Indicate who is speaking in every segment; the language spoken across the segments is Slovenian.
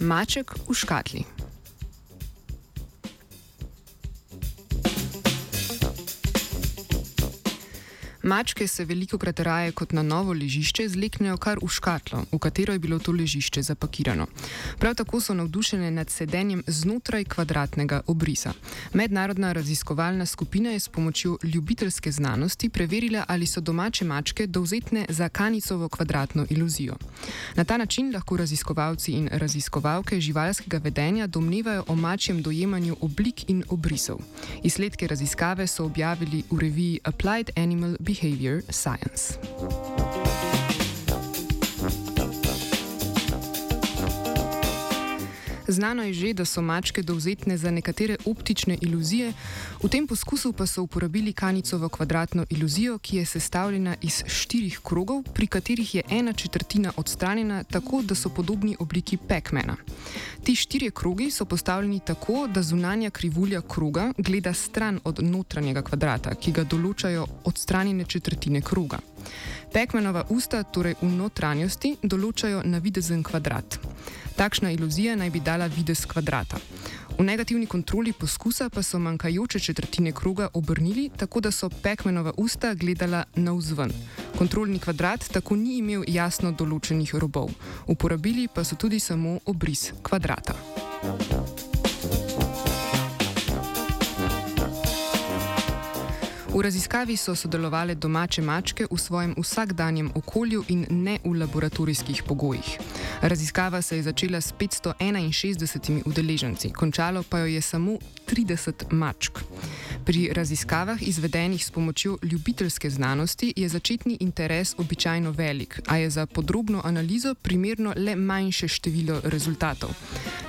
Speaker 1: Maček v škatli. Mačke se veliko krat raje kot na novo ležišče zleknejo kar v škatlo, v katero je bilo to ležišče zapakirano. Prav tako so navdušene nad sedenjem znotraj kvadratnega obrisa. Mednarodna raziskovalna skupina je s pomočjo ljubiteljske znanosti preverila, ali so domače mačke dovzetne za kanicovo kvadratno iluzijo. Na ta način lahko raziskovalci in raziskovalke živalskega vedenja domnevajo o mačjem dojemanju oblik in obrisov. Izsledke raziskave so objavili v reviji Applied Animal Behavior behavior science. Znano je že, da so mačke dovzetne za nekatere optične iluzije, v tem poskusu pa so uporabili kanicovo kvadratno iluzijo, ki je sestavljena iz štirih krogov, pri katerih je ena četrtina odstranjena tako, da so podobni obliki pekmena. Ti štirje krogi so postavljeni tako, da zunanja krivulja kroga gleda stran od notranjega kvadrata, ki ga določajo odstranjene četrtine kroga. Pekmenova usta, torej v notranjosti, določajo navidezen kvadrat. Takšna iluzija naj bi dala videz kvadrata. V negativni kontroli poskusa pa so manjkajoče četrtine kroga obrnili, tako da so Pekmenova usta gledala navzven. Kontrolni kvadrat tako ni imel jasno določenih robov. Uporabili pa so tudi samo obris kvadrata. V raziskavi so sodelovali domače mačke v svojem vsakdanjem okolju in ne v laboratorijskih pogojih. Raziskava se je začela s 561 udeleženci, končalo pa jo je samo 30 mačk. Pri raziskavah, izvedenih s pomočjo ljubiteljske znanosti, je začetni interes običajno velik, a je za podrobno analizo primerno le manjše število rezultatov.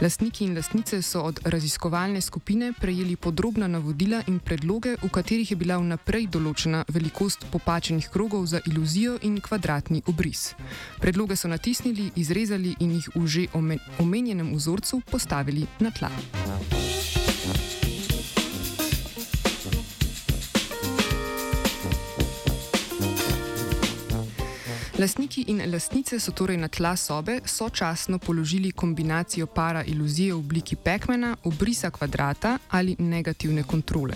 Speaker 1: Lastniki in lastnice so od raziskovalne skupine prejeli podrobna navodila in predloge, v katerih je bila vnaprej določena velikost popačenih krogov za iluzijo in kvadratni obris. Predloge so natisnili, izrezali in jih v že omenjenem vzorcu postavili na tla. Lastniki in lastnice so torej na tla sobe sočasno položili kombinacijo para iluzije v obliki pekmena, obrisa kvadrata ali negativne kontrole.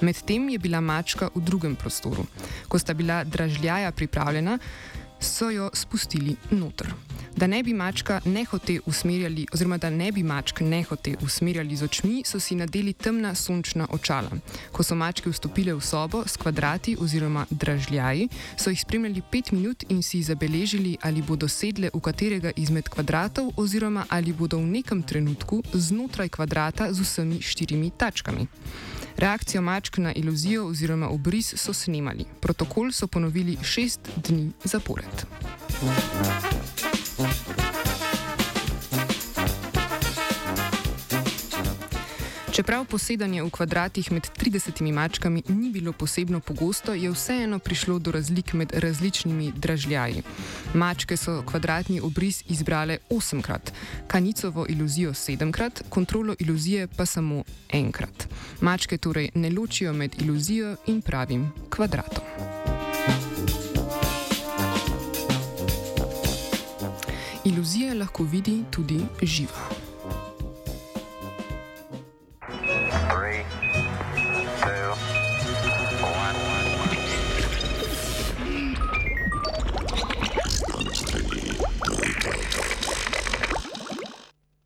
Speaker 1: Medtem je bila mačka v drugem prostoru. Ko sta bila dražljaja pripravljena, so jo spustili noter da ne bi mačka nehote usmerjali, oziroma da ne bi mačk nehote usmerjali z očmi, so si nadeli temna sončna očala. Ko so mačke vstopile v sobo s kvadrati oziroma dražljaji, so jih spremljali pet minut in si zabeležili, ali bodo sedle v katerega izmed kvadratov, oziroma ali bodo v nekem trenutku znotraj kvadrata z vsemi štirimi tačkami. Reakcijo mačk na iluzijo oziroma obris so snemali. Protokol so ponovili šest dni zapored. Thank you. Čeprav posedanje v kvadratih med 30 mačkami ni bilo posebno pogosto, je vseeno prišlo do razlik med različnimi dražljaji. Mačke so kvadratni obris izbrale 8krat, kanicovo iluzijo 7krat, kontrolo iluzije pa samo enkrat. Mačke torej ne ločijo med iluzijo in pravim kvadratom. Iluzija lahko vidi tudi živa.